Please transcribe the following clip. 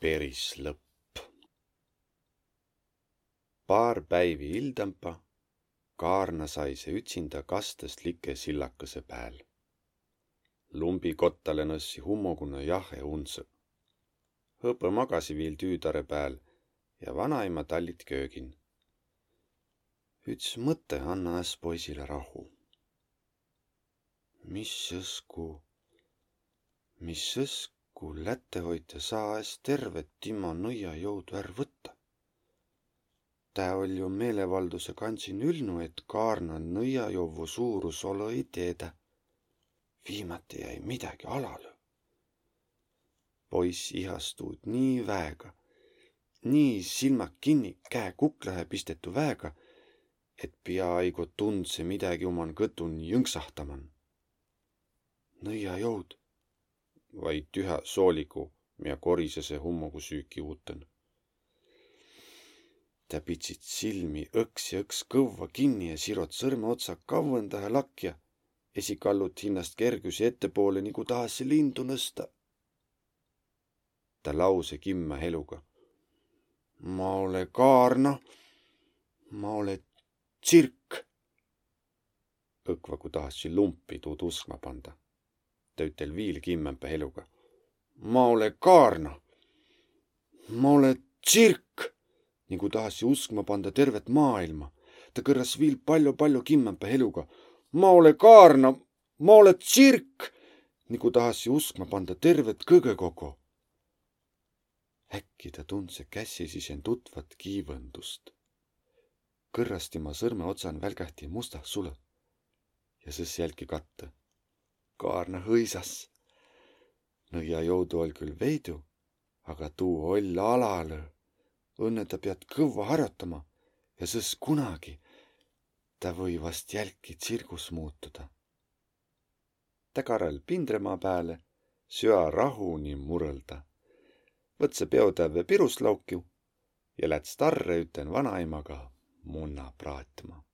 peris lõpp. paar päivi hildampa Kaarna sai see ütsinda kastest like sillakese pääl. lumbikottale nõssi hummogune jahe unse. hõpõ magasi viil tüütare pääl ja vanaema tallit köögin. üks mõte anna äs poisile rahu. mis õsku, mis õsku ku lätehoidja saa-es tervet timma nõiajõudu ärq võtta. Tä oll' ju meelevalduse kandsin ülnu, et kaarna nõiajõuvu suurus olõ-i teedä. viimati jäi midägi alalõ. poiss ihas tuud nii väega, nii silmad kinni, käe kuklahe pistetu väega, et piaaigu tundse midägi uman kõtun jõnksahtaman. nõiajõud vaid tühä sooligu, miä korisese hummogu süüki uuten. Tä pitsit silmi õks ja õks kõvva kinni ja sirot sõrmeotsa kavvõndahe lakja. esikallut hinnast kergüsi ettepoole, nagu tahas lindu nõsta. ta lause kimma heluga. ma ole Kaarna, ma ole tsirk. õkva, kui tahas lumpi tuud uskma panda ta ütel viil kimmempa heluga. ma ole Kaarna. ma ole tsirk, nagu tahasi uskma panda tervet maailma. ta kõrras viil palju-palju kimmempa heluga. ma ole Kaarna, ma ole tsirk, nagu tahasi uskma panda tervet kõgõkogo. äkki ta tundse käsi siis end tutvat kiivõndust. kõrras tema sõrme otsan välgahti mustah sule ja sõs jälgi katte Kaarna hõisas. nõia jõudu oll' küll veidu, aga tuu oll' alalõ. õnne ta piät kõvva harjotama ja sõs kunagi ta või vast jälki tsirgus muutuda. ta karõl pindremaa pääle, süa rahuni murõlda. võtse peotävve piruslaukju ja läts tarre üten vanaemaga munna praatma